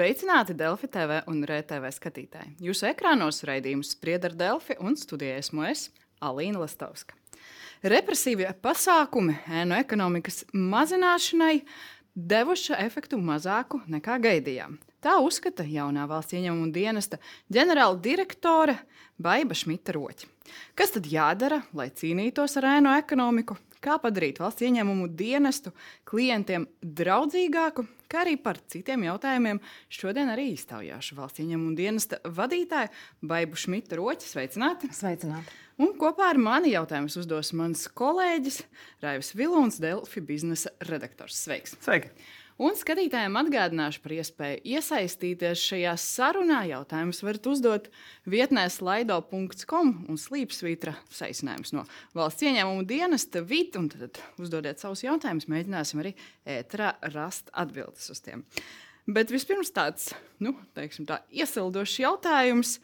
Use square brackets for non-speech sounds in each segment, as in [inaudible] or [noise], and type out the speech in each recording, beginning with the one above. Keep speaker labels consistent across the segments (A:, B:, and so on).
A: Sveicināti Delfi TV un RTV skatītāji. Jūsu ekrānos raidījums sprieda ar Delfi un studijā esmu es, Alīna Lastovska. Represīvie pasākumi ēnu ekonomikas mazināšanai devuši efektu mazāku nekā gaidījām. Tā uzskata jaunā valsts ieņēmuma dienesta ģenerāla direktore Baiva Šmita Roķa. Kas tad jādara, lai cīnītos ar ēnu ekonomiku? Kā padarīt valsts ieņēmumu dienestu klientiem draudzīgāku, kā arī par citiem jautājumiem šodien arī iztaujāšu valsts ieņēmumu dienesta vadītāju Baivu Šmita Roķa. Sveicināti!
B: Sveicināti!
A: Un kopā ar mani jautājumus uzdos mans kolēģis Raivis Vilons, Delfi biznesa redaktors. Sveiks!
C: Sveiki!
A: Un skatītājiem atgādināšu par iespēju iesaistīties šajā sarunā. Jautājumus varat uzdot vietnē slaido.com un slīpsvītra saīsinājums no valsts ieņēmumu dienesta VIT. Tad uzdodiet savus jautājumus, mēģināsim arī ētrā rast atbildes uz tiem. Bet vispirms tāds, nu, teiksim tā, iesildošs jautājums.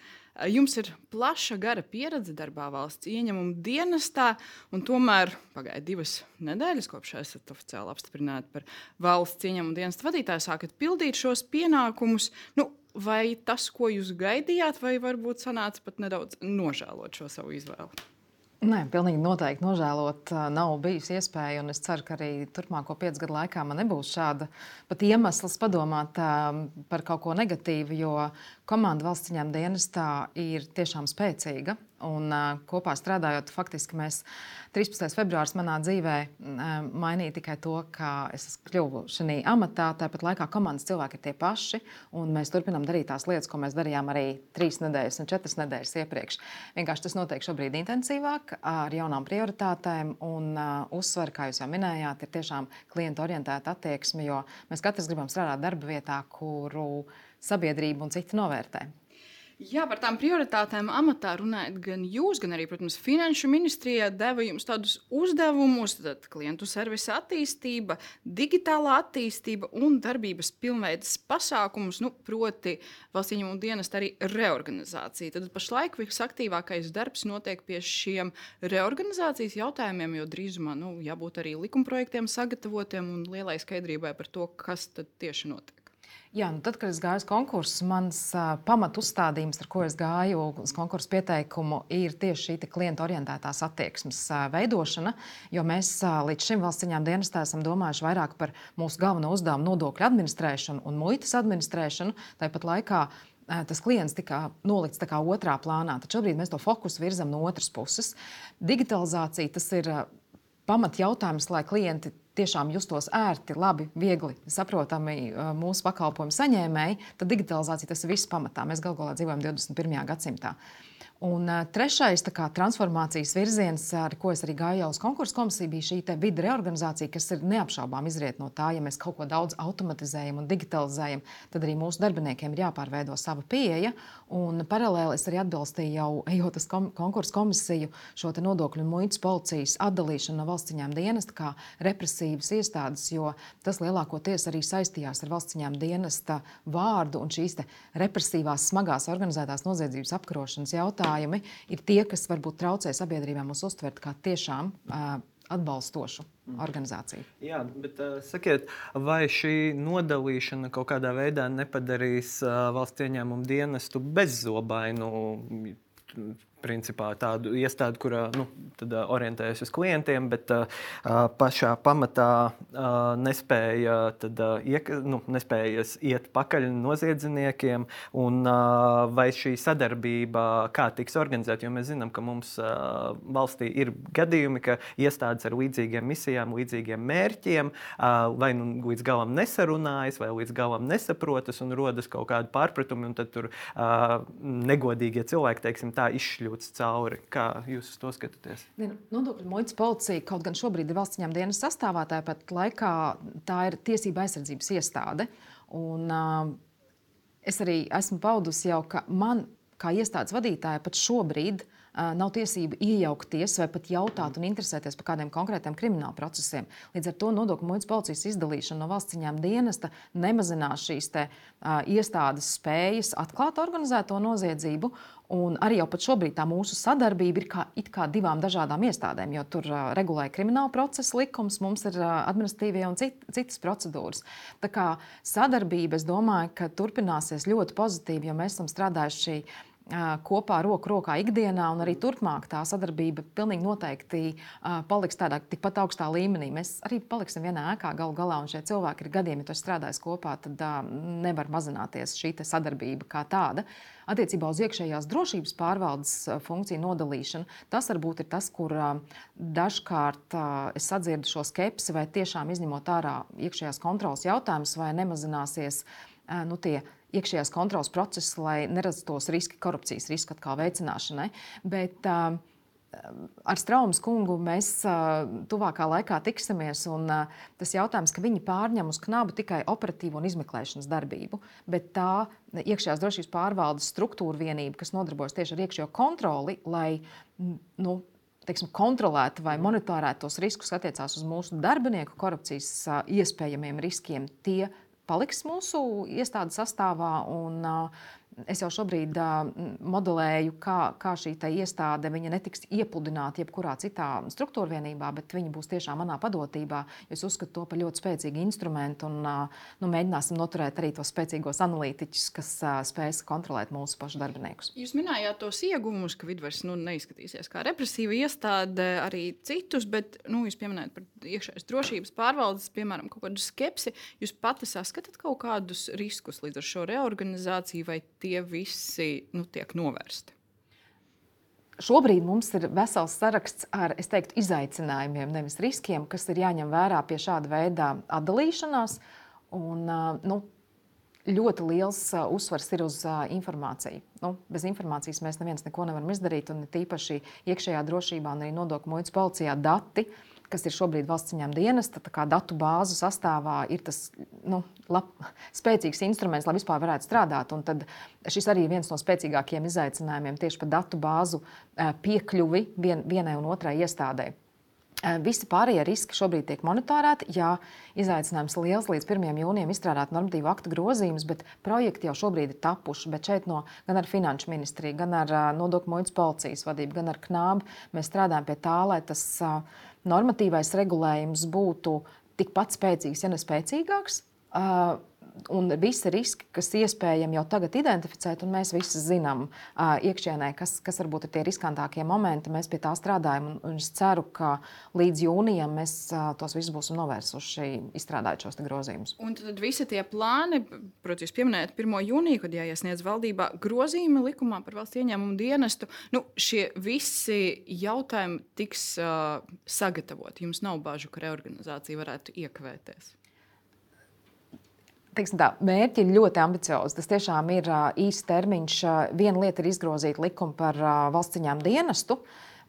A: Jums ir plaša, gara pieredze darbā valsts ieņēmuma dienestā, un tomēr pagāja divas nedēļas, kopš esat oficiāli apstiprināti par valsts ieņēmuma dienesta vadītāju, sākat pildīt šos pienākumus. Nu, vai tas, ko jūs gaidījāt, vai varbūt sanāca pat nedaudz nožēlot šo savu izvēli?
B: Nē, pilnīgi noteikti nožēlot nav bijusi iespēja. Es ceru, ka arī turpmāko piecu gadu laikā man nebūs šāda pat iemesls padomāt par kaut ko negatīvu, jo komanda valsts ieņēmuma dienestā ir tiešām spēcīga. Un, uh, kopā strādājot, faktiski mēs 13. februāris manā dzīvē uh, mainīja tikai to, ka es kļuvu šajā amatā. Tāpat laikā komandas cilvēki ir tie paši, un mēs turpinām darīt tās lietas, ko mēs darījām arī trīs nedēļas un četras nedēļas iepriekš. Vienkārši tas notiek šobrīd intensīvāk, ar jaunām prioritātēm, un uh, uzsver, kā jūs jau minējāt, ir tiešām klientu orientēta attieksme, jo mēs katrs gribam strādāt darba vietā, kuru sabiedrība un citi novērtē.
A: Jā, par tām prioritātēm amatā runājot, gan jūs, gan arī, protams, Finanšu ministrijā deva jums tādus uzdevumus, tad klientu servisa attīstība, digitālā attīstība un darbības pilnveidas pasākumus, nu, proti, valsts ieņēmuma dienesta arī reorganizācija. Tad pašlaik visaktīvākais darbs notiek pie šiem reorganizācijas jautājumiem, jo drīzumā nu, jābūt arī likumprojektiem sagatavotiem un lielai skaidrībai par to, kas tad tieši notiek.
B: Jā, nu tad, kad es gāju uz konkursu, mans uh, pamatu uzstādījums, ar ko es gāju uz konkursu pieteikumu, ir tieši šī klienta orientētās attieksmes uh, veidošana. Jo mēs uh, līdz šim valsts ciņām dienestā esam domājuši vairāk par mūsu galveno uzdevumu nodokļu administrēšanu un muitas administrēšanu. Tāpat laikā tas klients tika nolikts otrā plānā. Tad šobrīd mēs to fokusu virzam no otras puses. Digitalizācija tas ir pamatjautājums, lai klienti tiešām justos ērti, labi, viegli saprotami mūsu pakalpojumu saņēmēji, tad digitalizācija tas ir viss pamatā. Mēs galu galā dzīvojam 21. gadsimtā. Un trešais kā, transformācijas virziens, ar ko es arī gāju uz konkursu komisiju, bija šī vidu reorganizācija, kas ir neapšaubām izriet no tā, ja mēs kaut ko daudz automatizējam un digitalizējam, tad arī mūsu darbiniekiem ir jāpārveido sava pieeja. Un paralēli es arī atbalstīju jau [laughs] ejot uz kom konkursu komisiju šo nodokļu un muitas policijas atdalīšanu no valsts ciņām dienesta kā represīvas iestādes, jo tas lielākoties arī saistījās ar valsts ciņām dienesta vārdu un šīs represīvās, smagās organizētās noziedzības apkarošanas jautājumu jautājumi ir tie, kas varbūt traucē sabiedrībā mūs uztvert kā tiešām uh, atbalstošu organizāciju.
C: Jā, bet uh, sakiet, vai šī nodalīšana kaut kādā veidā nepadarīs uh, valsts ieņēmumu dienestu bezzobainu? Principā tādu iestādi, kur nu, orientējas uz klientiem, bet uh, pašā pamatā uh, nespēja, tad, uh, iek, nu, nespēja iet pakaļ noziedzniekiem. Un, uh, vai šī sadarbība kā tiks organizēta? Jo mēs zinām, ka mums uh, valstī ir gadījumi, ka iestādes ar līdzīgiem misijām, līdzīgiem mērķiem uh, vai nu līdz galam nesarunājas, vai līdz galam nesaprotas un rodas kaut kādi pārpratumi, un tad tur uh, negodīgie cilvēki, teiksim, tā izšļūst izjūtas cauri. Kā jūs to skatāties?
B: Nu, nodokļu muitas policija kaut gan šobrīd ir valsts ņēmuma dienas sastāvā, tāpat laikā tā ir tiesība aizsardzības iestāde. Un, uh, es arī esmu paudusi jau, ka man, kā iestādes vadītāja, pat šobrīd nav tiesība iejaukties vai pat jautāt un interesēties par kādiem konkrētiem krimināla procesiem. Līdz ar to nodokļu muitas policijas izdalīšana no valsts ciņām dienesta nemazinās šīs te, uh, iestādes spējas atklāt organizēto noziedzību. Un arī jau šobrīd tā mūsu sadarbība ir kā, kā divām dažādām iestādēm, jo tur uh, regulē krimināla procesa likums, mums ir uh, administratīvie un cit, citas procedūras. Tā kā sadarbība, es domāju, ka turpināsies ļoti pozitīvi, jo mēs esam strādājuši kopā roku rokā ikdienā, un arī turpmāk tā sadarbība pilnīgi noteikti paliks tādā tikpat augstā līmenī. Mēs arī paliksim vienā ēkā galu galā, un šie cilvēki ir gadiem, ja tu strādājas kopā, tad nevar mazināties šī sadarbība kā tāda. Attiecībā uz iekšējās drošības pārvaldes funkciju nodalīšanu, tas varbūt ir tas, kur dažkārt es sadzirdu šo skepsi, vai tiešām izņemot ārā iekšējās kontrolas jautājumus, vai nemazināsies nu, tie iekšējās kontrolas process, lai nerastos riski, korupcijas riska veicināšanai. Bet, uh, Ar Straumas kungu mēs uh, tuvākā laikā tiksimies. Un, uh, tas jautājums, ka viņi pārņem uz knabu tikai operatīvu un izmeklēšanas darbību, bet tā iekšējās drošības pārvaldes struktūra vienība, kas nodarbojas tieši ar iekšējo kontroli, lai nu, teiksim, kontrolētu vai monitorētu tos riskus, attiecās uz mūsu darbinieku korupcijas iespējamiem riskiem, tie paliks mūsu iestādes sastāvā. Un, uh, Es jau šobrīd uh, modelēju, kā, kā šī iestāde netiks iepludināta jebkurā citā struktūra vienībā, bet viņa būs tiešām manā padotībā. Es uzskatu to par ļoti spēcīgu instrumentu un uh, nu, mēģināsim noturēt arī tos spēcīgos analītiķus, kas uh, spēs kontrolēt mūsu pašu darbiniekus.
A: Jūs minējāt tos ieguvumus, ka vidvars nu, neizskatīsies kā represīva iestāde, arī citus, bet nu, jūs pieminējat par iekšējās drošības pārvaldes, piemēram, kaut kādu skepsi. Jūs pati saskatāt kaut kādus riskus līdz ar šo reorganizāciju vai tie visi nu, tiek novērsti?
B: Šobrīd mums ir vesels saraksts ar teiktu, izaicinājumiem, nevis riskiem, kas ir jāņem vērā pie šāda veida atdalīšanās. Un, nu, ļoti liels uzsvars ir uz informāciju. Nu, bez informācijas mēs neviens neko nevaram izdarīt, un tīpaši iekšējā drošībā un arī nodokļu muitas policijā dati kas ir šobrīd valsts ciņām dienesta, datu bāzu sastāvā, ir tas nu, lab, spēcīgs instruments, lai vispār varētu strādāt. Un tad šis arī ir viens no spēcīgākajiem izaicinājumiem tieši par datu bāzu piekļuvi vien, vienai un otrai iestādēji. Visi pārējie riski šobrīd tiek monitorēti. Jā, izaicinājums liels līdz 1. jūnijam izstrādāt normatīvu aktu grozījumus, bet projekti jau šobrīd ir tapuši. Bet šeit no, gan ar Finanšu ministriju, gan ar Nodokļu muitas policijas vadību, gan ar KNAB mēs strādājam pie tā, lai tas uh, normatīvais regulējums būtu tikpat spēcīgs, ja ne spēcīgāks. Un visi riski, kas iespējami jau tagad identificēt, un mēs visi zinām iekšienē, kas, kas varbūt ir tie riskantākie momenti. Mēs pie tā strādājam, un, un es ceru, ka līdz jūnijam mēs tos visus būsim novērsuši, izstrādājot šos grozījumus.
A: Un tad visi tie plāni, protams, jūs pieminējat 1. jūniju, kad jāiesniedz valdībā grozījumi likumā par valsts ieņēmumu dienestu. Nu, šie visi jautājumi tiks uh, sagatavoti. Jums nav bažu, ka reorganizācija varētu iekavēties
B: teiksim, tā, mērķi ir ļoti ambiciozi. Tas tiešām ir īsts termiņš. Viena lieta ir izgrozīt likumu par uh, valsts ciņām dienestu,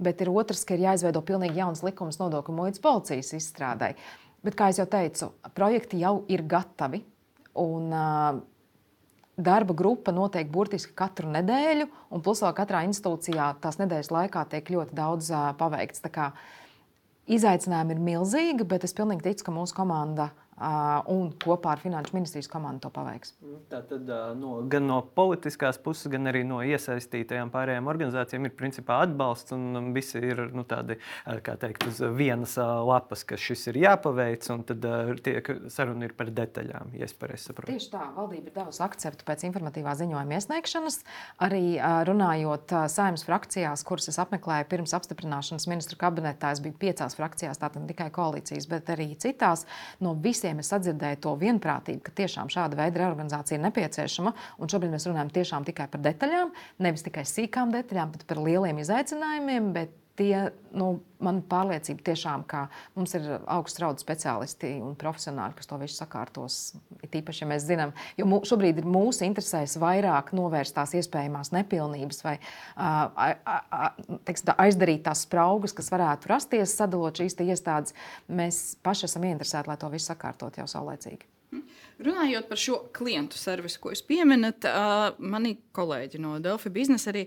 B: bet ir otrs, ka ir jāizveido pilnīgi jauns likums nodokļu muitas policijas izstrādē. Bet, kā jau teicu, projekti jau ir gatavi. Un, uh, Darba grupa notiek burtiski katru nedēļu, un plus vēl katrā institūcijā tās nedēļas laikā tiek ļoti daudz uh, paveikts. Izaicinājumi ir milzīgi, bet es pilnīgi ticu, ka mūsu komanda uh, un kopā ar Finanšu ministrijas komandu to paveiks.
C: Nu, tā tad no, gan no politiskās puses, gan arī no iesaistītajām pārējām organizācijām ir principā atbalsts. Un visi ir nu, tādi, kā teikt, uz vienas lapas, ka šis ir jāpaveic, un tad tiek saruna ir par detaļām, ja es pareizi saprotu.
B: Tieši tā, valdība ir devusi akceptu pēc informatīvā ziņojuma iesniegšanas. Arī runājot saimnes frakcijās, kuras es apmeklēju pirms apstiprināšanas ministru kabinetā, es biju piecās frakcijās, tātad ne tikai koalīcijas, bet arī citās. No visiem visiem es sadzirdēju to vienprātību, ka tiešām šāda veida reorganizācija ir nepieciešama. Un šobrīd mēs runājam tikai par detaļām, nevis tikai sīkām detaļām, bet par lieliem izaicinājumiem. Tie, nu, man pārliecība tiešām, ka mums ir augsts raudu speciālisti un profesionāļi, kas to visu sakārtos. Ir tīpaši, ja mēs zinām, jo mū, šobrīd ir mūsu interesēs vairāk novērst tās iespējamās nepilnības vai uh, tekst, aizdarīt tās spraugas, kas varētu rasties, sadalot šīs iestādes. Mēs paši esam ieinteresēti, lai to visu sakārtot jau saulēcīgi.
A: Runājot par šo klientu servisu, ko jūs pieminat, uh, mani kolēģi no Delfi biznesa arī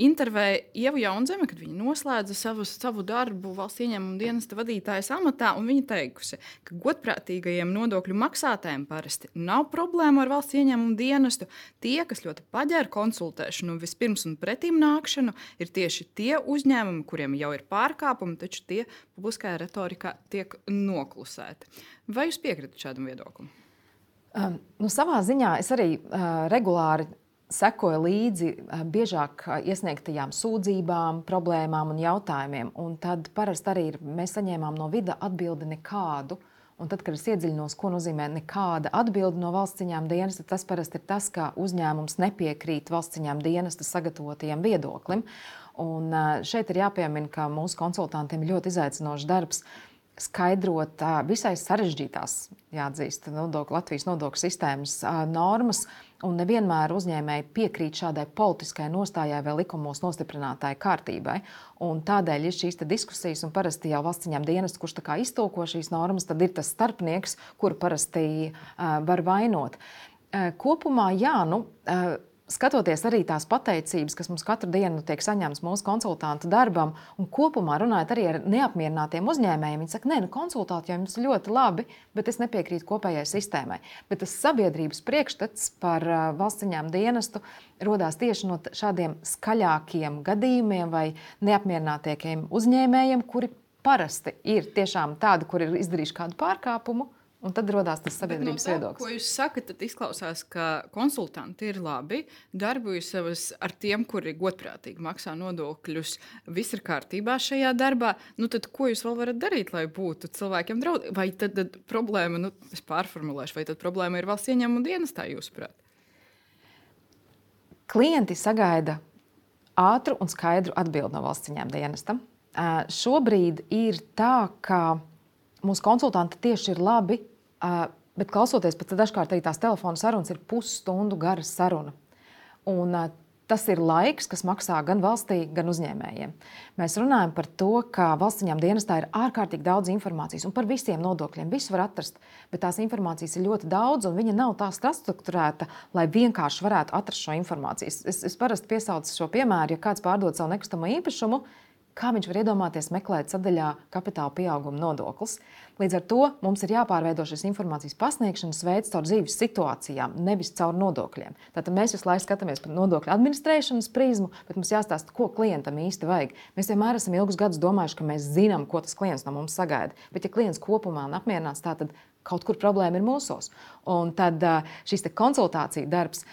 A: intervēja Ievu Jaunzemi, kad viņa noslēdza savu, savu darbu valsts ieņēmuma dienesta vadītājas amatā. Viņa teikusi, ka godprātīgajiem nodokļu maksātājiem parasti nav problēma ar valsts ieņēmuma dienestu. Tie, kas ļoti paģēra konsultēšanu vispirms un pretīm nākšanu, ir tieši tie uzņēmumi, kuriem jau ir pārkāpumi, taču tie publiskajā retorikā tiek noklusēti. Vai jūs piekritat šādam viedoklim?
B: Um, nu, savā ziņā es arī uh, regulāri sekoju līdzi uh, biežāk uh, iesniegtajām sūdzībām, problēmām un jautājumiem. Un tad parasti arī ir, mēs saņēmām no vida atbildi nekādu. Un tad, kad es iedziļinos, ko nozīmē nekāda atbilde no valsts ciņām dienesta, tas parasti ir tas, ka uzņēmums nepiekrīt valsts ciņām dienesta sagatavotajam viedoklim. Un šeit ir jāpiemina, ka mūsu konsultantiem ir ļoti izaicinošs darbs skaidrot visai sarežģītās, jāatzīst, nodokļu, Latvijas nodokļu sistēmas normas. Un nevienmēr uzņēmēji piekrīt šādai politiskai nostājai vai likumos nostiprinātai kārtībai. Un tādēļ ir šīs diskusijas, un parasti jau valsts ņem dienestu, kurš iztulko šīs normas, tad ir tas starpnieks, kuru parasti var vainot. Kopumā, jā, nu, skatoties arī tās pateicības, kas mums katru dienu tiek saņemtas mūsu konsultantu darbam, un kopumā runājot arī ar neapmierinātiem uzņēmējiem, viņi saka, nē, nu, konsultāti jau jums ļoti labi, bet es nepiekrītu kopējai sistēmai. Bet tas sabiedrības priekšstats par uh, valsts ziņām dienestu radās tieši no šādiem skaļākiem gadījumiem vai neapmierinātiem uzņēmējiem, kuri parasti ir tiešām tādi, kur ir izdarījuši kādu pārkāpumu Un tad radās tas sabiedrības no tā, viedoklis.
A: Ko jūs sakat, tad izklausās, ka konsultanti ir labi, darbojas ar tiem, kuri godprātīgi maksā nodokļus. Viss ir kārtībā šajā darbā. Nu, tad, ko jūs vēl varat darīt, lai būtu cilvēkiem draudīgi? Vai tad, tad problēma, nu, es pārformulēšu, vai tad problēma ir valsts ieņēmuma dienestā, jūsuprāt?
B: Klienti sagaida ātru un skaidru atbildi no valsts ieņēmuma dienesta. Šobrīd ir tā, ka mūsu konsultanti tieši ir labi Bet klausoties, pat dažkārt arī tās telefona sarunas ir pusstundu gara saruna. Un, Tas ir laiks, kas maksā gan valstī, gan uzņēmējiem. Mēs runājam par to, ka valsts dienestā ir ārkārtīgi daudz informācijas un par visiem nodokļiem. Visu var atrast, bet tās informācijas ir ļoti daudz, un viņa nav tā strukturēta, lai vienkārši varētu atrast šo informāciju. Es, es parasti piesaucu šo piemēru, ja kāds pārdod savu nekustamo īpašumu, kā viņš var iedomāties meklēt sadaļā kapitāla pieauguma nodoklis. Līdz ar to mums ir jāpārveido šis informācijas pasniegšanas veids caur dzīves situācijām, nevis caur nodokļiem. Tātad mēs visu laiku skatāmies par nodokļu administrēšanas prizmu, bet mums jāstāsta, ko klientam īsti vajag. Mēs vienmēr esam ilgus gadus domājuši, ka mēs zinām, ko tas klients no mums sagaida. Bet, ja klients kopumā nav apmierināts, tad kaut kur problēma ir mūsos. Un tad šīs konsultāciju darbs,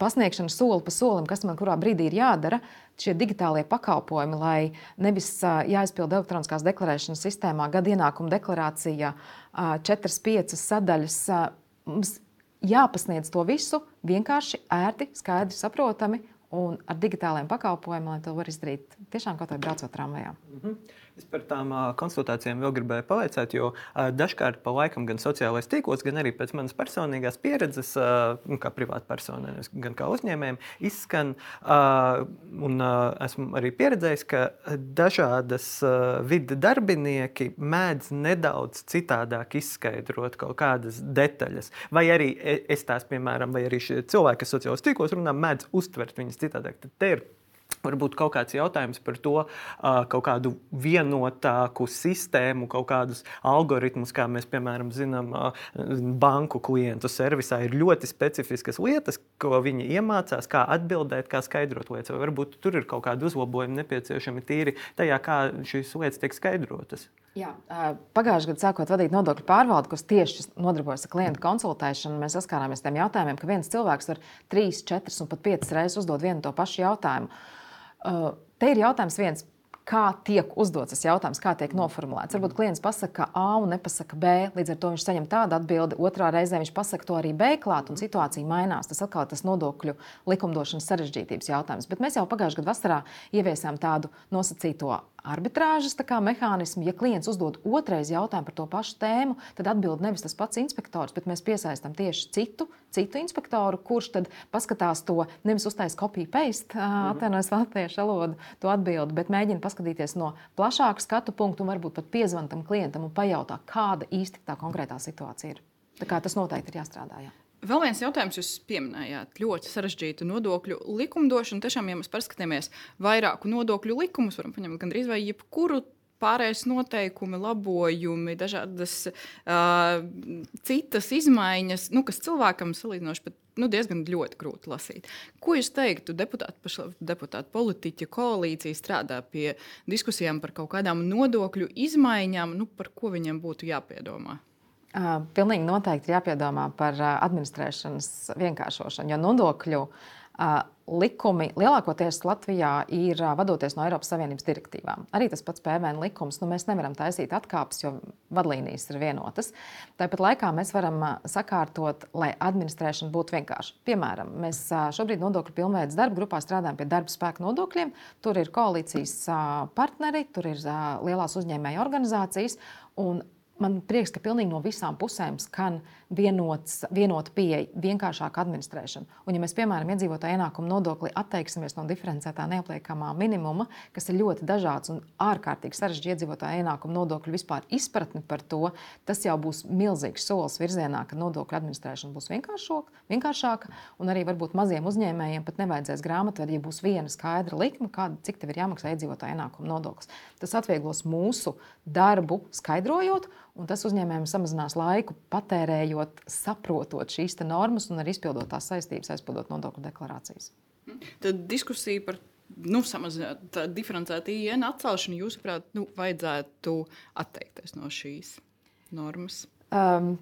B: pasniegšana soli pa solim, kas man kurā brīdī ir jādara, šie digitālie pakalpojumi, lai nevis jāizpild elektroniskās deklarēšanas sistēmā gada ienākuma deklarācija, četras, piecas sadaļas. Mums jāpasniedz to visu vienkārši, ērti, skaidri, saprotami un ar digitāliem pakalpojumiem, lai to var izdarīt tiešām kaut kādā braucot tramvajā. Mm -hmm.
C: Es par tām konsultācijām vēl gribēju pavaicāt, jo dažkārt pa laikam gan sociālais tīklos, gan arī pēc manas personīgās pieredzes, uh, kā privātpersonai, gan kā uzņēmējiem, izskan, un esmu arī pieredzējis, ka dažādas vidas darbinieki mēdz nedaudz citādāk izskaidrot kaut kādas detaļas. Vai arī es tās, piemēram, vai arī cilvēki, kas sociālajos tīklos runā, mēdz uztvert viņas citādāk. Tad te ir Varbūt kaut kāds jautājums par to, kaut kādu vienotāku sistēmu, kaut kādus algoritmus, kā mēs, piemēram, zinām, banku klientu servisā ir ļoti specifiskas lietas, ko viņi iemācās, kā atbildēt, kā skaidrot lietas. Vai varbūt tur ir kaut kādi uzlabojumi nepieciešami tīri tajā, kā šīs lietas tiek skaidrotas.
B: Jā, pagājušajā gadā, sākot vadīt nodokļu pārvaldi, kas tieši nodarbojas ar klientu konsultēšanu, mēs saskārāmies ar tiem jautājumiem, ka viens cilvēks var trīs, četras un pat piecas reizes uzdot vienu to pašu jautājumu. Te ir jautājums viens. Kā tiek uzdots tas jautājums, kā tiek noformulēts? Varbūt klients pasakā A un nepasaka B, līdz ar to viņš saņem tādu atbildi. Otrā reizē viņš pasakā to arī B klāt, un situācija mainās. Tas atkal tas nodokļu likumdošanas sarežģītības jautājums. Bet mēs jau pagājušajā gadā vasarā ieviesām tādu nosacīto arbitrāžas mehānismu. Ja klients uzdod otrais jautājumu par to pašu tēmu, tad atbild nevis tas pats inspektors, bet mēs piesaistām tieši citu, citu inspektoru, kurš tad paskatās to nevis uztais kopiju paste, mhm. atvainojos latviešu valodu, to atbildi, bet mēģina paskatīties no plašāka skatu punkta un varbūt pat piezvanīt tam klientam un pajautāt, kāda īsti tā konkrētā situācija ir. Tas noteikti ir jāstrādā. Jā.
A: Vēl viens jautājums, jūs pieminējāt ļoti sarežģītu nodokļu likumdošanu. Tiešām, ja mēs paskatāmies vairāku nodokļu likumus, varam paņemt gandrīz vai jebkuru pārējais noteikumi, labojumi, dažādas uh, citas izmaiņas, nu, kas cilvēkam salīdzinoši pat nu, diezgan ļoti grūti lasīt. Ko jūs teiktu, deputāti, deputāti politiķi, koalīcija strādā pie diskusijām par kaut kādām nodokļu izmaiņām, nu, par ko viņiem būtu jāpiedomā?
B: Pilnīgi noteikti jāpiedomā par administrēšanas vienkāršošanu, jo nodokļu likumi lielākoties Latvijā ir vadoties no Eiropas Savienības direktīvām. Arī tas pats PVN likums, nu, mēs nevaram taisīt atkāpes, jo vadlīnijas ir vienotas. Tāpat laikā mēs varam sakārtot, lai administrēšana būtu vienkārša. Piemēram, mēs šobrīd nodokļu pilnveidas darba grupā strādājam pie darba spēka nodokļiem. Tur ir koalīcijas partneri, tur ir lielās uzņēmēju organizācijas. Man prieks, ka pilnīgi no visām pusēm skan vienots, vienota pieeja, vienkāršāka administrēšana. Un, ja mēs, piemēram, iedzīvotāju ienākumu nodokli atteiksimies no diferencētā neapliekamā minimuma, kas ir ļoti dažāds un ārkārtīgi sarežģīts iedzīvotāju ienākumu nodokļu vispār izpratni par to, tas jau būs milzīgs solis virzienā, ka nodokļu administrēšana būs vienkāršāka, un arī varbūt maziem uzņēmējiem pat nevajadzēs grāmatvedī, ja būs viena skaidra likme, kāda, cik tev ir jāmaksā iedzīvotāju ienākumu nodoklis. Tas atvieglos mūsu darbu, skaidrojot Un tas uzņēmējiem samazinās laiku, patērējot, saprotot šīs normas un arī izpildot tās saistības, aizpildot nodokļu deklarācijas.
A: Tad diskusija par nu, samazināt diferencētu IN atcelšanu, jūsuprāt, nu, vajadzētu atteikties no šīs normas? Um,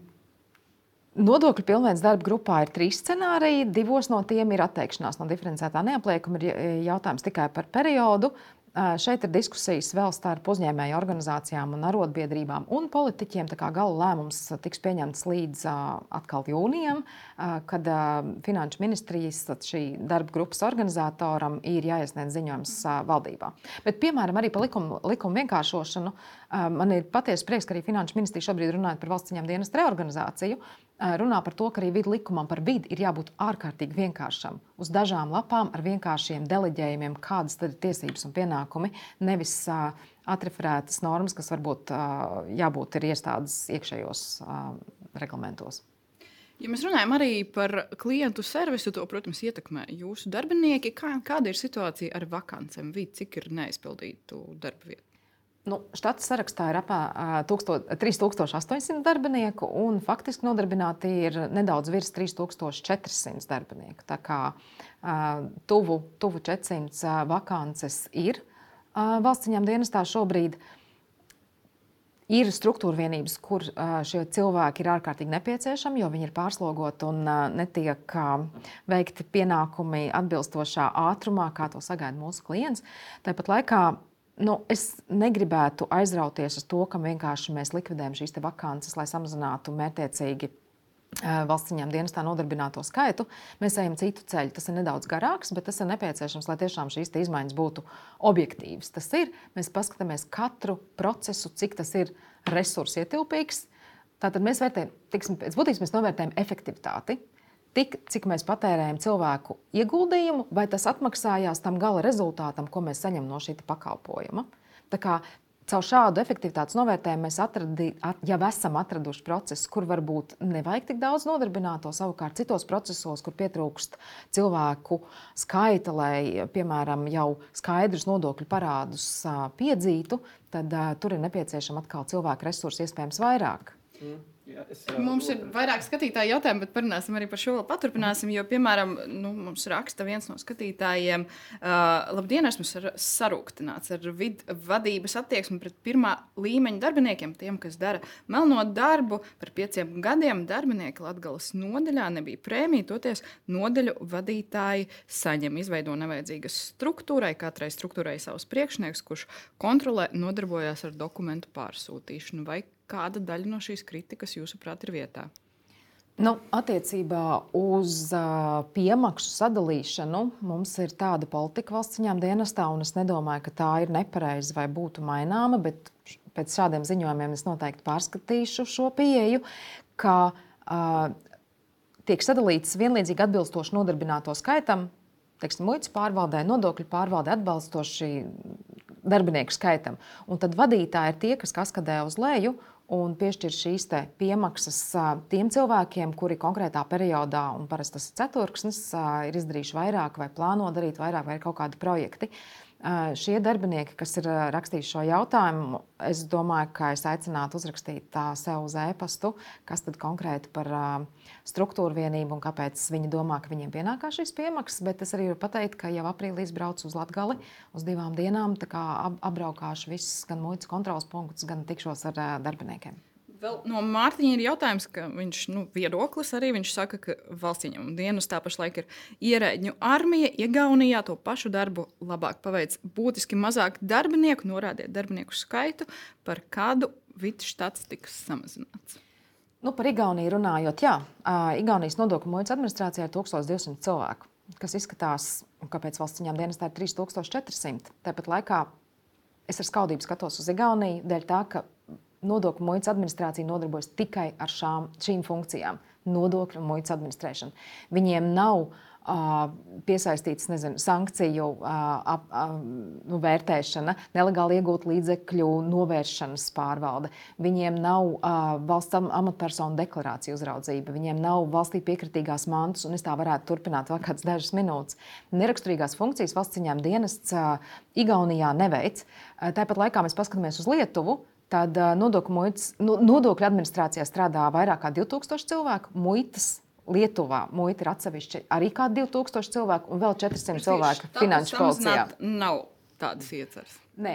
B: Nodokļu pilnveids darba grupā ir trīs scenāriji. Divos no tiem ir atteikšanās no diferencētā neapliekuma. Ir jautājums tikai par periodu. Šeit ir diskusijas vēl starp uzņēmēju organizācijām un arotbiedrībām un politiķiem. Gala lēmums tiks pieņemts līdz atkal jūnijam, kad Finanšu ministrijas šī darba grupas organizatoram ir jāiesniedz ziņojums valdībā. Bet, piemēram, arī par likumu, likumu vienkāršošanu man ir patiesi prieks, ka arī Finanšu ministrija šobrīd runājot par valsts ciņām dienas reorganizāciju runā par to, ka arī vidu likumam par vidi ir jābūt ārkārtīgi vienkāršam. Uz dažām lapām ar vienkāršiem deleģējumiem, kādas tad ir tiesības un pienākumi, nevis uh, atreferētas normas, kas varbūt uh, jābūt ir iestādes iekšējos uh, reglamentos.
A: Ja mēs runājam arī par klientu servisu, to, protams, ietekmē jūsu darbinieki. Kā, kāda ir situācija ar vakancēm? Cik ir neaizpildītu darba vietu?
B: Nu, Štata sarakstā ir apmēram 3800 darbinieku, un faktiski nodarbināti ir nedaudz virs 3400 darbinieku. Tā kā tuvu, tuvu 400 vakances ir valsts ciņām dienestā šobrīd. Ir struktūra vienības, kur šie cilvēki ir ārkārtīgi nepieciešami, jo viņi ir pārslogoti un netiek veikti pienākumi atbilstošā ātrumā, kā to sagaida mūsu klients. Tāpat laikā Nu, es negribētu aizrauties uz to, ka vienkārši mēs likvidējam šīs vakances, lai samazinātu mērķiecīgi valsts ziņām dienestā nodarbināto skaitu. Mēs ejam citu ceļu. Tas ir nedaudz garāks, bet tas ir nepieciešams, lai tiešām šīs izmaiņas būtu objektīvas. Tas ir, mēs paskatāmies katru procesu, cik tas ir resursu ietilpīgs. Tātad mēs vērtējam, tiksim, pēc būtības mēs novērtējam efektivitāti tik, cik mēs patērējam cilvēku ieguldījumu, vai tas atmaksājās tam gala rezultātam, ko mēs saņemam no šī pakalpojuma. Tā kā Caur šādu efektivitātes novērtējumu mēs atradi, at, jau esam atraduši procesu, kur varbūt nevajag tik daudz nodarbināto. Savukārt, citos procesos, kur pietrūkst cilvēku skaita, lai, piemēram, jau skaidrus nodokļu parādus piedzītu, tad uh, tur ir nepieciešama atkal cilvēku resursu iespējams vairāk. Mm.
A: Jā, es, jā, mums ir vairāk skatītāju jautājumu, bet parunāsim arī par šo vēl paturpināsim. Jo, piemēram, nu, mums raksta viens no skatītājiem, uh, labdien, esmu sarūktināts ar vid, vadības attieksmi pret pirmā līmeņa darbiniekiem, tiem, kas dara melno darbu. Par pieciem gadiem darbinieki Latgales nodaļā nebija prēmija, toties nodaļu vadītāji saņem, izveido nevajadzīgas struktūrai, katrai struktūrai savus priekšnieks, kurš kontrolē, nodarbojas ar dokumentu pārsūtīšanu. Vai Kāda daļa no šīs kritikas, jūsuprāt, ir vietā?
B: Nu, attiecībā uz uh, piemaksu sadalīšanu mums ir tāda politika valsts ciņām dienestā, un es nedomāju, ka tā ir nepareiza vai būtu maināma, bet pēc šādiem ziņojumiem es noteikti pārskatīšu šo pieeju, ka uh, tiek sadalīts vienlīdzīgi atbilstoši nodarbināto skaitam, teiksim, muitas pārvaldē, nodokļu pārvaldē atbalstoši darbinieku skaitam. Un tad vadītāji ir tie, kas kaskadē uz leju un piešķir šīs piemaksas tiem cilvēkiem, kuri konkrētā periodā, un parasti tas ir ceturksnis, ir izdarījuši vairāk vai plāno darīt vairāk vai ir kaut kādi projekti. Šie darbinieki, kas ir rakstījuši šo jautājumu, es domāju, ka es aicinātu uzrakstīt sev uz e-pastu, kas tad konkrēti par struktūru vienību un kāpēc viņi domā, ka viņiem pienākās šīs piemaksas. Bet es arī varu pateikt, ka jau aprīlī braucu uz Latviju uz divām dienām, apbraukāšu visus gan muitas kontrols punktus, gan tikšos ar darbiniekiem.
A: Vēl no Mārtiņa ir jautājums, ka viņš nu, viedoklis arī viņš saka, ka valsts ieņēmuma dienas tā pašlaik ir ierēģņu armija. Igaunijā to pašu darbu labāk paveic būtiski mazāk darbinieku, norādiet darbinieku skaitu, par kādu vidu štats tiks samazināts.
B: Nu, par Igauniju runājot, jā, Igaunijas nodokļu muitas administrācijā ir 1200 cilvēku, kas izskatās, kāpēc valsts ieņēmuma dienestā ir 3400. Tāpat laikā es ar skaudību skatos uz Igauniju, dēļ tā, ka nodokļu muitas administrācija nodarbojas tikai ar šām, šīm funkcijām - nodokļu un muitas administrēšanu. Viņiem nav uh, piesaistīts nezinu, sankciju ap, uh, nu, vērtēšana, nelegāli iegūt līdzekļu novēršanas pārvalde. Viņiem nav uh, valsts amatpersonu deklarāciju uzraudzība, viņiem nav valstī piekritīgās mantas, un es tā varētu turpināt vēl kādas dažas minūtes. Neraksturīgās funkcijas valsts ciņām dienests uh, Igaunijā neveic. Uh, tāpat laikā mēs paskatāmies uz Lietuvu Tad nodokļu, muitas, nodokļu administrācijā strādā vairāk kā 2000 cilvēku. Muitas Lietuvā muita ir atsevišķa arī kā 2000 cilvēku un vēl 400 cilvēku finanšu policijā.
A: Nav tādas ieceres.
B: Nē,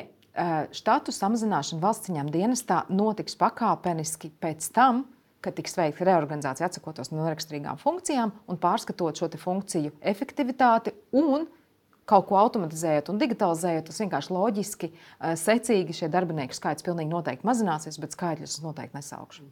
B: štatu samazināšana valsts ciņām dienestā notiks pakāpeniski pēc tam, kad tiks veikta reorganizācija, atsakoties no neraksturīgām funkcijām un pārskatot šo funkciju efektivitāti un kaut ko automatizējot un digitalizējot, tas vienkārši loģiski, eh, secīgi šie darbinieku skaits pilnīgi noteikti mazināsies, bet skaitļus es noteikti nesaukšu.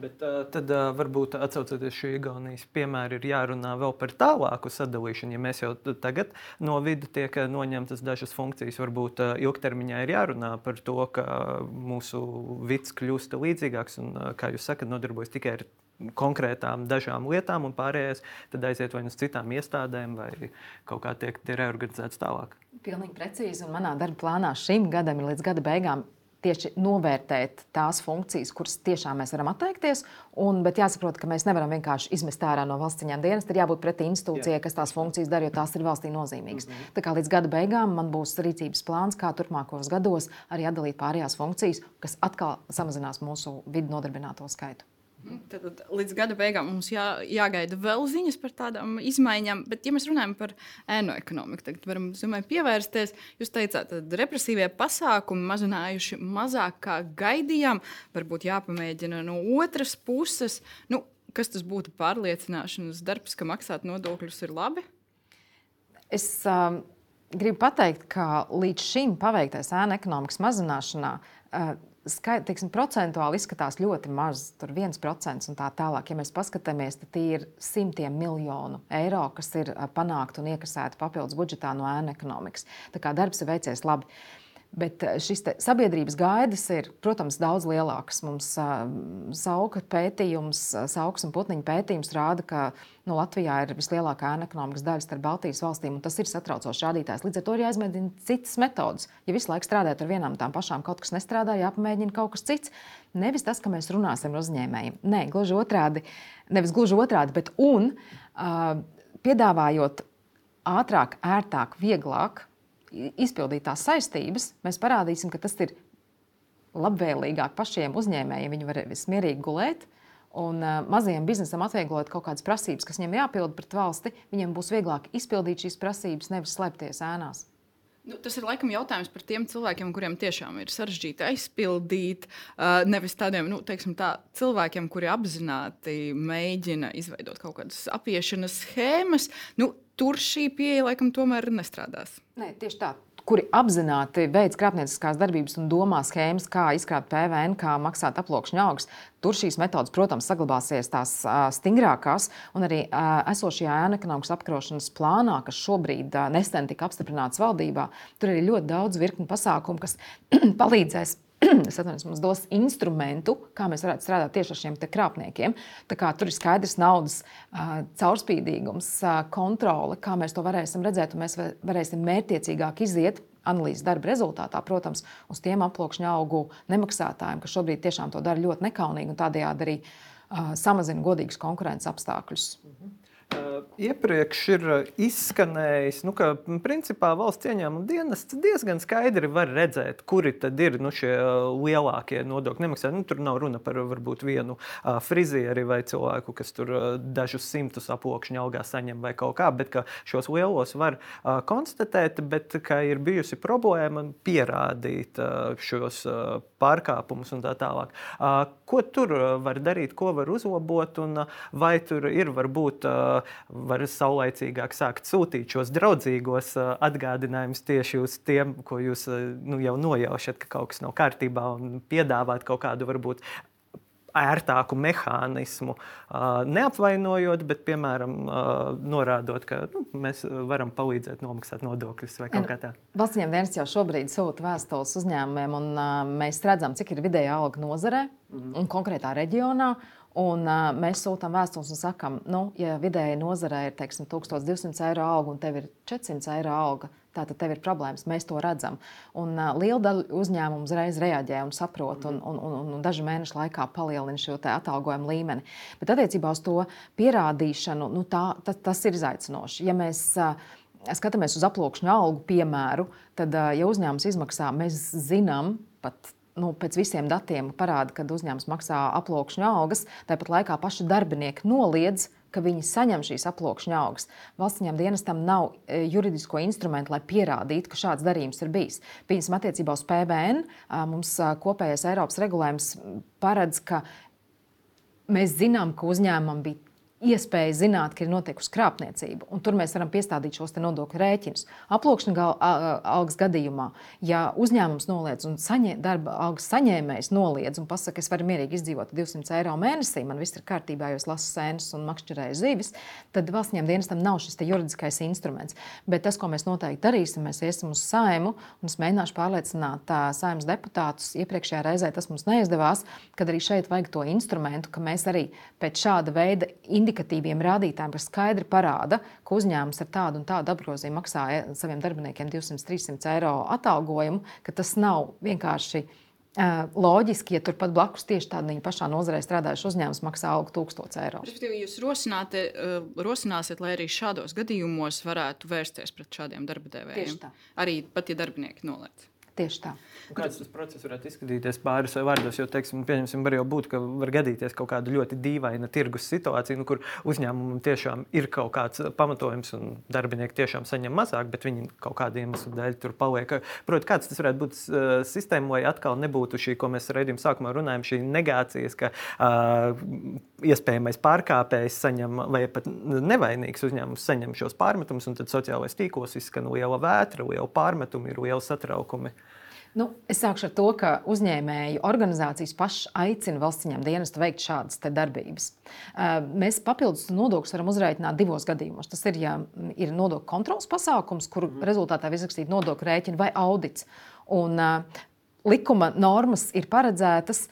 C: Bet, uh, tad uh, varbūt atcaucoties šī Igaunijas piemēra, ir jārunā vēl par tālāku sadalīšanu. Ja mēs jau tagad no vidas tiek noņemtas dažas funkcijas, varbūt ilgtermiņā ir jārunā par to, ka mūsu vids kļūst līdzīgāks un, kā jūs sakat, nodarbojas tikai ar konkrētām dažām lietām, un pārējais tad aiziet vai nu uz citām iestādēm, vai kaut kā tiek reorganizēts tālāk.
B: Pilnīgi precīzi. Un manā darba plānā šim gadam ir līdz gada beigām tieši novērtēt tās funkcijas, kuras tiešām mēs varam atteikties. Un, bet jāsaprot, ka mēs nevaram vienkārši izmest ārā no valsts ciņām dienas. Ir jābūt pretī institūcijai, kas tās funkcijas dara, jo tās ir valstī nozīmīgas. Mm -hmm. Tā kā līdz gada beigām man būs rīcības plāns, kā turpmākos gados arī atdalīt pārējās funkcijas, kas atkal samazinās mūsu vidu nodarbināto skaitu.
A: Tad, tad līdz gada beigām mums jā, jāgaida vēl ziņas par tādām izmaiņām. Bet, ja mēs runājam par ēnu ekonomiku, tad varam domāju, pievērsties. Jūs teicāt, ka represīvie pasākumi mazinājuši mazāk kā gaidījām. Varbūt jāpamēģina no otras puses. Nu, kas tas būtu pārliecināšanas darbs, ka maksāt nodokļus ir labi?
B: Es um, gribu pateikt, ka līdz šim paveiktais ēnu ekonomikas mazināšanā. Uh, skait, teiksim, procentuāli izskatās ļoti maz, tur viens procents un tā tālāk. Ja mēs paskatāmies, tad tie ir simtiem miljonu eiro, kas ir panākti un iekasēti papildus budžetā no ēnu ekonomikas. Tā kā darbs ir veicies labi. Bet šis sabiedrības gaidas ir, protams, daudz lielākas. Mums uh, sauka pētījums, sauks un putniņa pētījums rāda, ka nu, Latvijā ir vislielākā ēna ekonomikas daļa starp Baltijas valstīm, un tas ir satraucošs rādītājs. Līdz ar to ir jāizmēģina citas metodas. Ja visu laiku strādājat ar vienām tām pašām, kaut kas nestrādā, jāpamēģina kaut kas cits. Nevis tas, ka mēs runāsim ar uzņēmējiem. Nē, gluži otrādi, nevis gluži otrādi, bet un uh, piedāvājot ātrāk, ērtāk, vieglāk izpildīt tās saistības, mēs parādīsim, ka tas ir labvēlīgāk pašiem uzņēmējiem. Viņi varēs mierīgi gulēt, un uh, mazajam biznesam atvieglot kaut kādas prasības, kas viņiem jāpild pret valsti, viņiem būs vieglāk izpildīt šīs prasības, nevis slēpties ēnās.
A: Nu, tas ir laikam jautājums par tiem cilvēkiem, kuriem tiešām ir sarežģīti aizpildīt. Uh, nevis tādiem nu, tā, cilvēkiem, kuri apzināti mēģina izveidot kaut kādas apiešanas schēmas. Nu, tur šī pieeja laikam tomēr nestrādās.
B: Nē, tieši tā kuri apzināti veids krāpnieciskās darbības un domā schēmas, kā izkrāt PVN, kā maksāt aploksņa augstus. Tur šīs metodas, protams, saglabāsies tās stingrākās, un arī esošajā ēna ekonomikas apkarošanas plānā, kas šobrīd nesen tika apstiprināts valdībā, tur ir ļoti daudz virkni pasākumu, kas [clears throat] palīdzēs [clears throat] atvainojos, mums dos instrumentu, kā mēs varētu strādāt tieši ar šiem krāpniekiem. Tur ir skaidrs naudas uh, caurspīdīgums, uh, kontrole, kā mēs to varēsim redzēt, un mēs varēsim mērķiecīgāk iziet analīzes darba rezultātā, protams, uz tiem aploksņa augu nemaksātājiem, kas šobrīd tiešām to dara ļoti nekaunīgi un tādējādi arī uh, samazina godīgus konkurences apstākļus. Mhm.
C: Iepriekš ir izskanējis, nu, ka principā valsts ieņēmuma dienests diezgan skaidri var redzēt, kuri tad ir nu, šie lielākie nodokļu nemaksātāji. Nu, tur nav runa par varbūt vienu frizieri vai cilvēku, kas tur dažus simtus aploksņu algā saņem vai kaut kā, bet šos lielos var konstatēt, bet ka ir bijusi problēma pierādīt šos pārkāpumus un tā tālāk. Ko tur var darīt, ko var uzlabot un vai tur ir varbūt. Uh, var saulaicīgāk sākt sūtīt šos draudzīgos atgādinājumus tieši uz tiem, ko jūs nu, jau nojaušat, ka kaut kas nav kārtībā un piedāvāt kaut kādu varbūt ērtāku mehānismu, neapvainojot, bet, piemēram, norādot, ka nu, mēs varam palīdzēt nomaksāt nodokļus vai kaut kā tāda.
B: Valsts dienas jau šobrīd sūta vēstules uzņēmumiem, un mēs redzam, cik ir vidēja alga nozarē mm. un konkrētā reģionā. Un, uh, mēs sūtām vēstules un sakām, nu, ja vidēji nozarē ir teiksim, 1200 eiro alga un tev ir 400 eiro alga, tātad tev ir problēmas. Mēs to redzam. Un, uh, liela daļa uzņēmumu uzreiz reaģē un saprot, un, un, un, un dažu mēnešu laikā palielina šo atalgojumu līmeni. Bet attiecībā uz to pierādīšanu, nu, tā, tas, tas ir izaicinoši. Ja mēs, uh, skatāmies uz aploksņa algu piemēru, tad, ja uzņēmums izmaksā, mēs zinām pat nu, pēc visiem datiem parāda, ka uzņēmums maksā aploksņa algas, tāpat laikā paši darbinieki noliedz, ka viņi saņem šīs aploksņa algas. Valsts ņēmuma dienestam nav e, juridisko instrumentu, lai pierādītu, ka šāds darījums ir bijis. Piemēram, attiecībā uz PBN mums kopējais Eiropas regulējums paredz, ka mēs zinām, ka uzņēmumam bija iespēja zināt, ka ir notikusi krāpniecība. Tur mēs varam piestādīt šos nodokļu rēķinus. Aploksņa algas gadījumā, ja uzņēmums noliedz un saņē, darba algas saņēmējs noliedz un pasakā, es varu mierīgi izdzīvot 200 eiro mēnesī, man viss ir kārtībā, jo es lasu sēnes un makšķerēju zivis, tad valsts ņēmuma dienestam nav šis juridiskais instruments. Bet tas, ko mēs noteikti darīsim, mēs iesim uz saimu un es mēģināšu pārliecināt tā, saimnes deputātus. Iepriekšējā reizē tas mums neizdevās, kad arī šeit vajag to instrumentu, ka mēs arī pēc šāda veida indikācijas indikatīviem rādītājiem, kas skaidri parāda, ka uzņēmums ar tādu un tādu apgrozījumu maksā saviem darbiniekiem 200-300 eiro atalgojumu, ka tas nav vienkārši. Loģiski, ja turpat blakus tieši tādā pašā nozarē strādājuši uzņēmums maksā algu 1000 eiro.
A: Respektīvi, jūs rosināt, rosināsiet, lai arī šādos gadījumos varētu vērsties pret šādiem darba devējiem. Arī pat, ja darbinieki noliedz.
B: Tieši tā.
C: Kāds tas process varētu izskatīties pāris vārdos? Jo, teiksim, pieņemsim, var jau būt, ka var gadīties kaut kāda ļoti dīvaina tirgus situācija, nu, kur uzņēmumam tiešām ir kaut kāds pamatojums un darbinieki tiešām saņem mazāk, bet viņi kaut kāda iemesla dēļ tur paliek. Protams, kāds tas varētu būt uh, sistēma, lai atkal nebūtu šī, ko mēs redzējām sākumā runājam, šī negācijas, ka uh, iespējamais pārkāpējs saņem, vai pat nevainīgs uzņēmums saņem šos pārmetumus, un tad sociālais tīklos izskan liela vētra, liela pārmetuma, ir liela satraukumi.
B: Nu, es sākšu ar to, ka uzņēmēju organizācijas pašas aicina valsts ieņēmuma dienestu veikt šādas darbības. Mēs papildus nodokļus varam uzrēķināt divos gadījumos. Tas ir, ja ir nodokļu kontrols pasākums, kuru mm. rezultātā ir izrakstīta nodokļu rēķina vai audits. Un, likuma normas ir paredzētas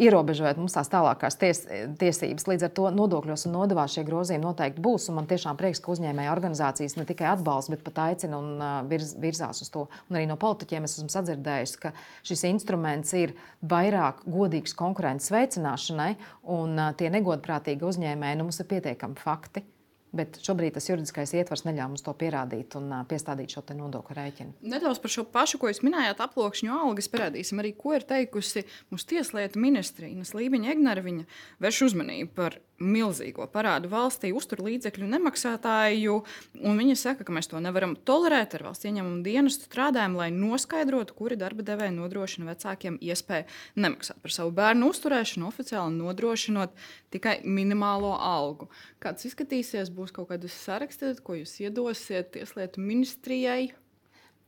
B: ierobežot mums tās tālākās ties, tiesības. Līdz ar to nodokļos un nodevās šie grozījumi noteikti būs. Man tiešām prieks, ka uzņēmēja organizācijas ne tikai atbalsta, bet pat aicina un virz, virzās uz to. Un arī no politiķiem es esmu sadzirdējis, ka šis instruments ir vairāk godīgs konkurences veicināšanai, un tie negodprātīgi uzņēmēji nu, mums ir pietiekami fakti Bet šobrīd tas juridiskais ietvars neļāva mums to pierādīt un piestādīt šo nodokļu rēķinu.
A: Nedaudz par šo pašu, ko jūs minējāt, aploksņu algas parādīsim arī, ko ir teikusi mūsu tieslietu ministrija Ines Lībiņa Egnara. Viņa vērš uzmanību par milzīgo parādu valstī, uztur līdzekļu nemaksātāju. Viņa saka, ka mēs to nevaram tolerēt ar valsts ieņēmumu dienestu strādājumu, lai noskaidrotu, kuri darba devēji nodrošina vecākiem iespēju nemaksāt par savu bērnu uzturēšanu, oficiāli nodrošinot tikai minimālo algu. Kāds izskatīsies, būs kaut kādas saraksti, ko jūs iedosiet Tieslietu ministrijai?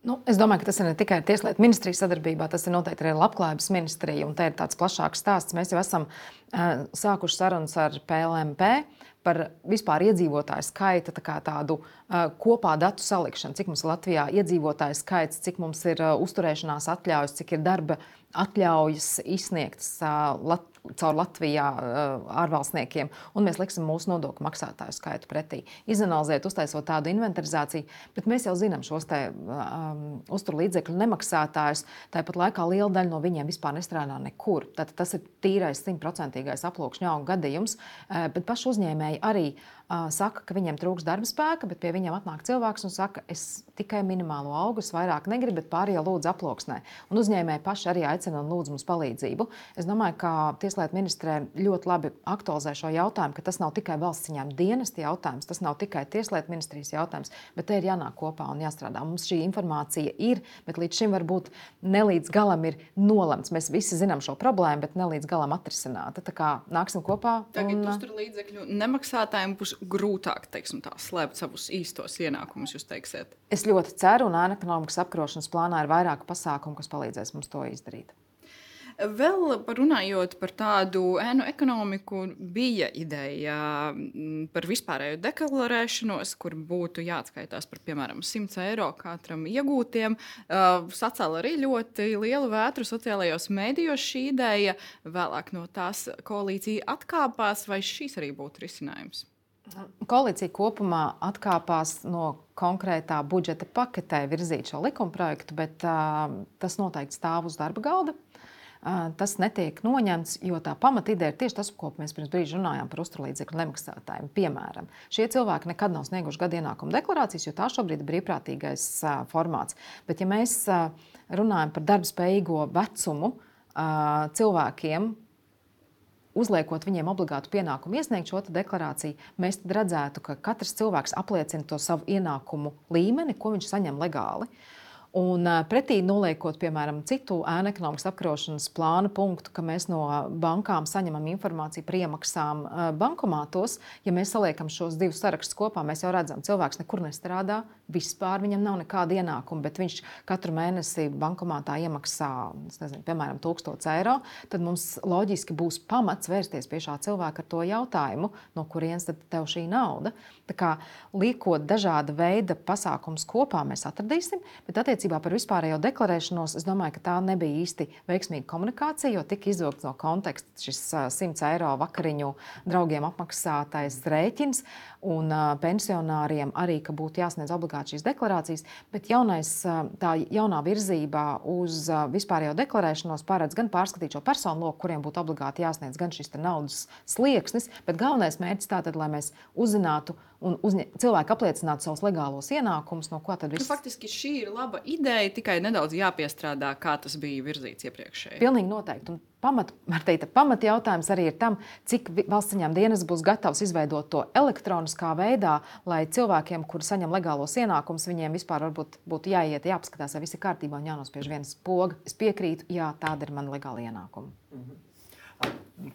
B: Nu, es domāju, ka tas ir ne tikai Tieslietu ministrijas sadarbībā, tas ir noteikti arī Labklājības ministrija. Te ir tāds plašāks stāsts. Mēs jau esam uh, sākuši sarunas ar PLMP par vispār iedzīvotāju skaita tā tādu uh, kopā datu salikšanu. Cik mums Latvijā ir iedzīvotāju skaits, cik mums ir uh, uzturēšanās atļaujas, cik ir darba atļaujas izsniegtas uh, Latvijā caur Latvijā ārvalstniekiem, un mēs liksim mūsu nodokļu maksātāju skaitu pretī. Izanalizēt, uztaisot tādu inventarizāciju, bet mēs jau zinām šos te, um, uzturlīdzekļu nemaksātājus. Tāpat laikā liela daļa no viņiem vispār nestrādā nekur. Tad tas ir tīrais simtprocentīgais aploksņa auga gadījums, bet paši uzņēmēji arī saka, ka viņiem trūks darba spēka, bet pie viņiem atnāk cilvēks un saka, es tikai minimālo algu, es vairāk negribu, bet pārējie lūdzu aploksnē. Un uzņēmēji paši arī aicina un lūdz mums palīdzību. Es domāju, ka Tieslietu ministrē ļoti labi aktualizē šo jautājumu, ka tas nav tikai valsts ciņām dienesta jautājums, tas nav tikai Tieslietu ministrijas jautājums, bet te ir jānāk kopā un jāstrādā. Mums šī informācija ir, bet līdz šim varbūt nelīdz galam ir nolemts. Mēs visi zinām šo problēmu, bet nelīdz galam atrisināta. Tā kā nāksim kopā.
A: Tagad un... tur līdzekļu nemaksātājiem būs grūtāk teiksim, tā, slēpt savus īstos ienākumus, jūs teiksiet?
B: Es ļoti ceru, un ēna ekonomikas apkarošanas plānā ir vairāk pasākumu, kas palīdzēs mums to izdarīt.
A: Vēl runājot par tādu ēnu ekonomiku, bija ideja mm, par vispārēju deklarēšanos, kur būtu jāatskaitās par piemēram 100 eiro katram iegūtiem. Sacēla arī ļoti lielu vētru sociālajos mēdījos šī ideja. Vēlāk no tās koalīcija atkāpās, vai šīs arī būtu risinājums?
B: Koalīcija kopumā atkāpās no konkrētā budžeta paketē virzīt šo likumprojektu, bet uh, tas noteikti stāv uz darba galda. Uh, tas netiek noņemts, jo tā pamatīdeja ir tieši tas, ko mēs pirms brīža runājām par uzturlīdzekļu nemaksātājiem. Piemēram, šie cilvēki nekad nav snieguši gada ienākuma deklarācijas, jo tā šobrīd ir brīvprātīgais uh, formāts. Bet, ja mēs uh, runājam par darbspējīgo vecumu cilvēkiem, uzliekot viņiem obligātu pienākumu iesniegt šo deklarāciju, mēs redzētu, ka katrs cilvēks apliecina to savu ienākumu līmeni, ko viņš saņem legāli. Un pretī noliekot, piemēram, citu ēnu ekonomikas apkarošanas plānu punktu, ka mēs no bankām saņemam informāciju par iemaksām bankomātos, ja mēs saliekam šos divus sarakstus kopā, mēs jau redzam, cilvēks nekur nestrādā, vispār viņam nav nekāda ienākuma, bet viņš katru mēnesi bankomātā iemaksā, nezinu, piemēram, 1000 eiro, tad mums loģiski būs pamats vērsties pie šā cilvēka ar to jautājumu, no kurienes tad tev šī nauda. Tā kā liekot dažāda veida pasākumus kopā, mēs atradīsim, bet attiecībā par vispārējo deklarēšanos, es domāju, ka tā nebija īsti veiksmīga komunikācija, jo tika izvilkts no konteksta šis 100 eiro vakariņu draugiem apmaksātais rēķins un pensionāriem arī, ka būtu jāsniedz obligāti šīs deklarācijas, bet jaunais, tā jaunā virzība uz vispārējo deklarēšanos paredz gan pārskatīt šo personu loku, kuriem būtu obligāti jāsniedz gan šis naudas slieksnis, bet galvenais mērķis tātad, lai mēs uzzinātu, un uzņē, cilvēki apliecinātu savus legālos ienākumus, no ko tad viss.
A: Nu, faktiski šī ir laba ideja, tikai nedaudz jāpiestrādā, kā tas bija virzīts iepriekšēji.
B: Pilnīgi noteikti. Un pamat, teikt, pamat jautājums arī ir tam, cik valsts saņem dienas būs gatavs izveidot to elektroniskā veidā, lai cilvēkiem, kuri saņem legālos ienākumus, viņiem vispār būtu jāiet, jāapskatās, vai viss ir kārtībā un jānospiež viens poga. Es piekrītu, jā, tāda ir mana legāla ienākuma. Mm -hmm.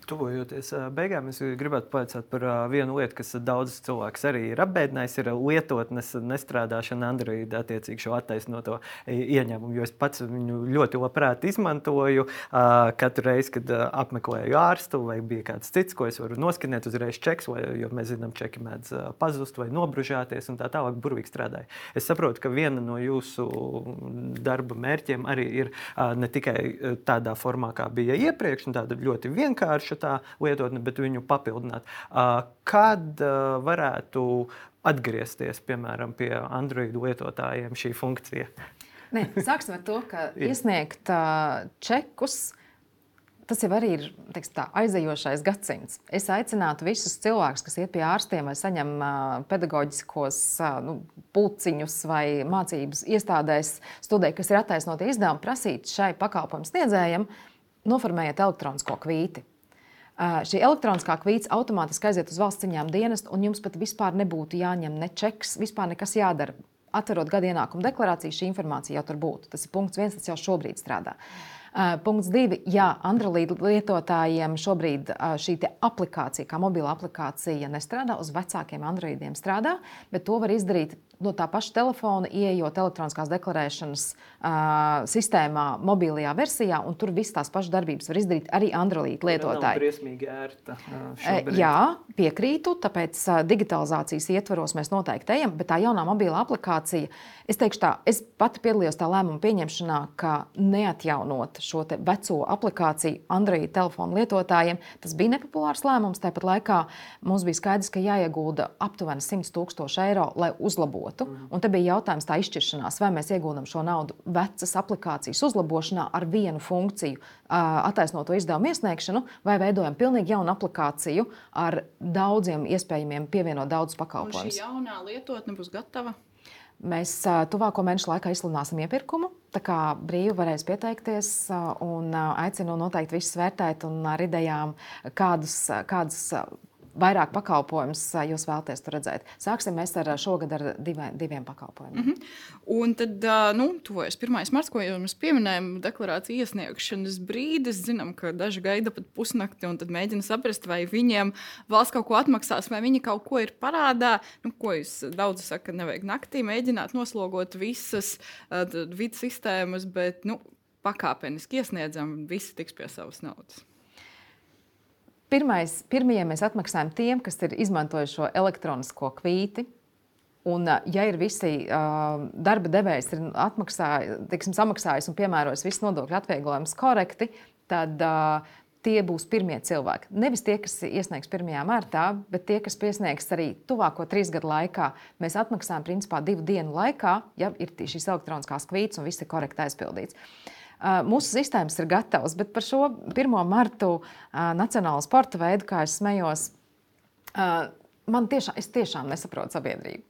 C: Tuvojoties beigām, es gribētu pajautāt par vienu lietu, kas daudzus cilvēkus arī ir apbēdinājis. Ir lietotnes nestrādāšana Android attiecīgi šo attaisnoto ieņēmumu. Jo es pats viņu ļoti labprāt izmantoju katru reizi, kad apmeklēju ārstu vai bija kāds cits, ko es varu noskanēt uzreiz čeks, vai, jo mēs zinām, čeki mēdz pazust vai nobružāties un tā tālāk burvīgi strādāja. Es saprotu, ka viena no jūsu darba mērķiem arī ir ne tikai tādā formā, kā bija iepriekš, un tāda ļoti vienkārša tā lietotne, bet viņu papildināt. Kad varētu atgriezties piemēram pie Android lietotājiem šī funkcija?
B: Nē, sāksim ar to, ka [laughs] iesniegt čekus. Tas jau ir teiks, tā, aizejošais gadsimts. Es aicinātu visus cilvēkus, kas iet pie ārstiem vai saņem uh, pedagoģiskos uh, nu, pulciņus vai mācības iestādēs, studē, kas ir attaisnoti izdevumi, prasīt šai pakalpojumu sniedzējiem uh, noformējiet elektronisko kvīti. Uh, šī elektroniskā kvīts automātiski aiziet uz valsts ciņām dienestu, un jums pat vispār nebūtu jāņem ne čeks, vispār nekas jādara. Atverot gada ienākumu deklarāciju, šī informācija jau tur būtu. Tas ir punkts viens, tas jau šobrīd strādā. Uh, punkts divi. Jā, Android lietotājiem šobrīd uh, šī aplikācija, kā mobila aplikācija, nestrādā. Uz vecākiem Androidiem strādā, bet to var izdarīt no tā paša telefona, ieejot elektroniskās deklarēšanas uh, sistēmā, mobilajā versijā, un tur viss tās pašas darbības var izdarīt arī Android lietotāji. Tā
C: ir briesmīgi ērta.
B: Uh, jā, piekrītu, tāpēc uh, digitalizācijas ietvaros mēs noteikti ejam, bet tā jaunā mobilā aplikācija, es teikšu tā, es pati piedalījos tā lēmuma pieņemšanā, ka neatjaunot šo veco aplikāciju Android telefonu lietotājiem, tas bija nepopulārs lēmums. Tāpat laikā mums bija skaidrs, ka jāiegulda aptuveni 100 tūkstoši eiro, lai uzlabotu Mm. Un te bija jautājums tā izšķiršanās, vai mēs ieguldam šo naudu vecas aplikācijas uzlabošanā ar vienu funkciju, attaisnoto izdevumu iesniegšanu, vai veidojam pilnīgi jaunu aplikāciju ar daudziem iespējamiem pievienot daudzus pakalpojumus.
A: Šī jaunā lietotne būs gatava.
B: Mēs tuvāko mēnešu laikā izsludināsim iepirkumu. Tā kā brīvi varēs pieteikties un aicinu noteikti visus vērtēt un ar idejām, kādus, kādus vairāk pakalpojumus jūs vēlaties tur redzēt. Sāksim ar šogad ar diviem, diviem pakalpojumiem. Mm -hmm.
A: Un tad, nu, tuvojas 1. marts, ko jau mēs pieminējām, deklarācijas iesniegšanas brīdis. Zinām, ka daži gaida pat pusnakti un tad mēģina saprast, vai viņiem valsts kaut ko atmaksās, vai viņi kaut ko ir parādā. Nu, ko jūs daudz sakat, nevajag naktī mēģināt noslogot visas uh, vidas sistēmas, bet nu, pakāpeniski iesniedzam, visi tiks pie savas naudas.
B: Pirmais, pirmie mēs atmaksājam tiem, kas ir izmantojuši šo elektronisko kvīti. Un, ja ir visi uh, darba devējs, ir atmaksājis, samaksājis un piemērojis visus nodokļu atvieglojumus korekti, tad uh, tie būs pirmie cilvēki. Nevis tie, kas iesniegs 1. martā, bet tie, kas iesniegs arī tuvāko trīs gadu laikā. Mēs atmaksājam principā divu dienu laikā, ja ir šīs elektroniskās kvītas un viss ir korekti aizpildīts. Uh, Mūsu sistēmas ir gatavas, bet par šo 1. martu nacionālo sporta veidu, kā es smējos, man tiešām, tiešām nesaprotu sabiedrību.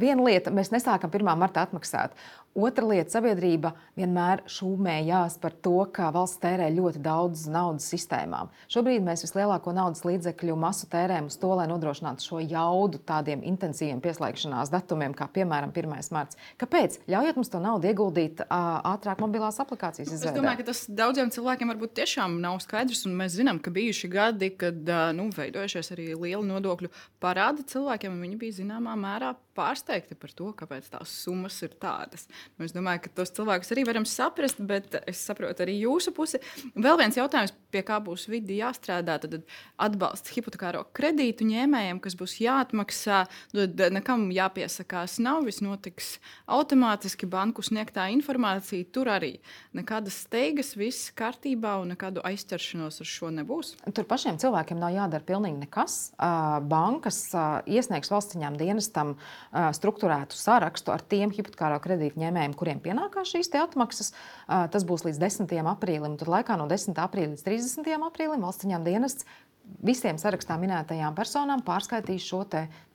B: Viena lieta, mēs nesākam 1. marta atmaksāt, Otra lieta - sabiedrība vienmēr šūmējās par to, ka valsts tērē ļoti daudz naudas sistēmām. Šobrīd mēs vislielāko naudas līdzekļu masu tērējam uz to, lai nodrošinātu šo jaudu tādiem intensīviem pieslēgšanās datumiem, kā piemēram 1. marts. Kāpēc? Ļaujiet mums to naudu ieguldīt ātrāk mobilās aplikācijas
A: izveidē. Es domāju, ka tas daudziem cilvēkiem varbūt tiešām nav skaidrs, un mēs zinām, ka bijuši gadi, kad nu, veidojušies arī lieli nodokļu parādi cilvēkiem, un viņi bija zināmā mērā pārsteigti par to, kāpēc tās summas ir tādas. Nu, es domāju, ka tos cilvēkus arī varam saprast, bet es saprotu arī jūsu pusi. Vēl viens jautājums, pie kā būs vidi jāstrādā, tad atbalsts hipotekāro kredītu ņēmējiem, kas būs jāatmaksā, tad nekam jāpiesakās nav, viss notiks automātiski, banku sniegtā informācija tur arī. Nekādas steigas, viss kārtībā un nekādu aizķeršanos ar šo nebūs.
B: Tur pašiem cilvēkiem nav jādara pilnīgi nekas. Bankas iesniegs valsts dienestam struktūrētu sarakstu ar tiem hipotekāro kredītu ņēmējiem uzņēmējiem, kuriem pienākās šīs atmaksas. Tas būs līdz 10. aprīlim. Tad laikā no 10. aprīļa līdz 30. aprīlim valsts dienests visiem sarakstā minētajām personām pārskaitīs šo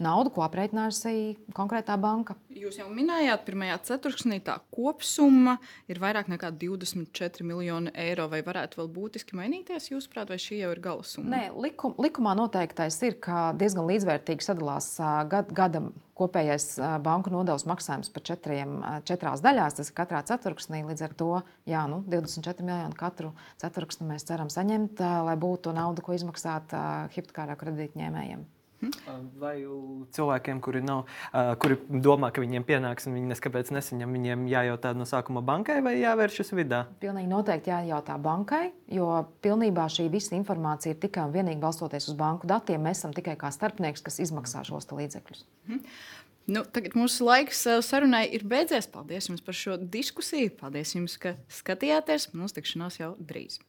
B: naudu, ko aprēķinājusi konkrētā banka.
A: Jūs jau minējāt, pirmajā ceturksnī tā kopsumma ir vairāk nekā 24 miljoni eiro. Vai varētu vēl būtiski mainīties, jūsuprāt, vai šī jau ir gala summa?
B: Nē, likum, likumā noteiktais ir, ka diezgan līdzvērtīgi sadalās gad, gada kopējais banku nodevs maksājums par četriem, četrās daļās. Tas ir katrā ceturksnī. Līdz ar to jā, nu, 24 miljoni katru ceturksni mēs ceram saņemt, lai būtu nauda, ko izmaksāt hipotekārā kredītņēmējiem.
C: Hm? Vai cilvēkiem, kuri, nav, kuri domā, ka viņiem pienāks, un viņi neskaidrs nesaņem, viņiem jājautā no sākuma bankai vai jāvēršas vidā?
B: Pilnīgi noteikti jājautā bankai, jo pilnībā šī visa informācija ir tikai un vienīgi balstoties uz banku datiem. Mēs esam tikai kā starpnieks, kas izmaksā šos līdzekļus.
A: Mhm. Nu, tagad mūsu laiks sarunai ir beidzies. Paldies jums par šo diskusiju. Paldies jums, ka skatījāties. Mums tikšanās jau drīz.